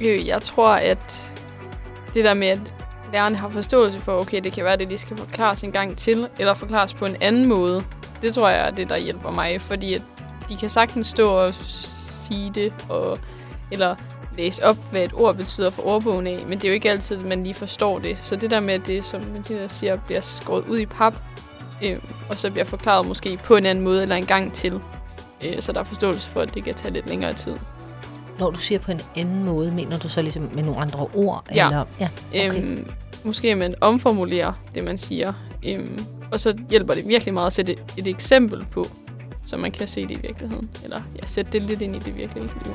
Jeg tror, at det der med, at lærerne har forståelse for, okay, det kan være det, de skal forklares en gang til, eller forklares på en anden måde, det tror jeg er det, der hjælper mig, fordi at de kan sagtens stå og sige det, og, eller læse op, hvad et ord betyder for ordbogen af, men det er jo ikke altid, at man lige forstår det. Så det der med, at det, som Martina siger, bliver skåret ud i pap, øh, og så bliver forklaret måske på en anden måde, eller en gang til, øh, så der er forståelse for, at det kan tage lidt længere tid. Når du siger på en anden måde, mener du så ligesom med nogle andre ord? Ja. Eller? ja okay. Øhm, måske at man omformulerer det, man siger. Øhm, og så hjælper det virkelig meget at sætte et, et eksempel på, så man kan se det i virkeligheden. Eller ja, sætte det lidt ind i det virkelige liv.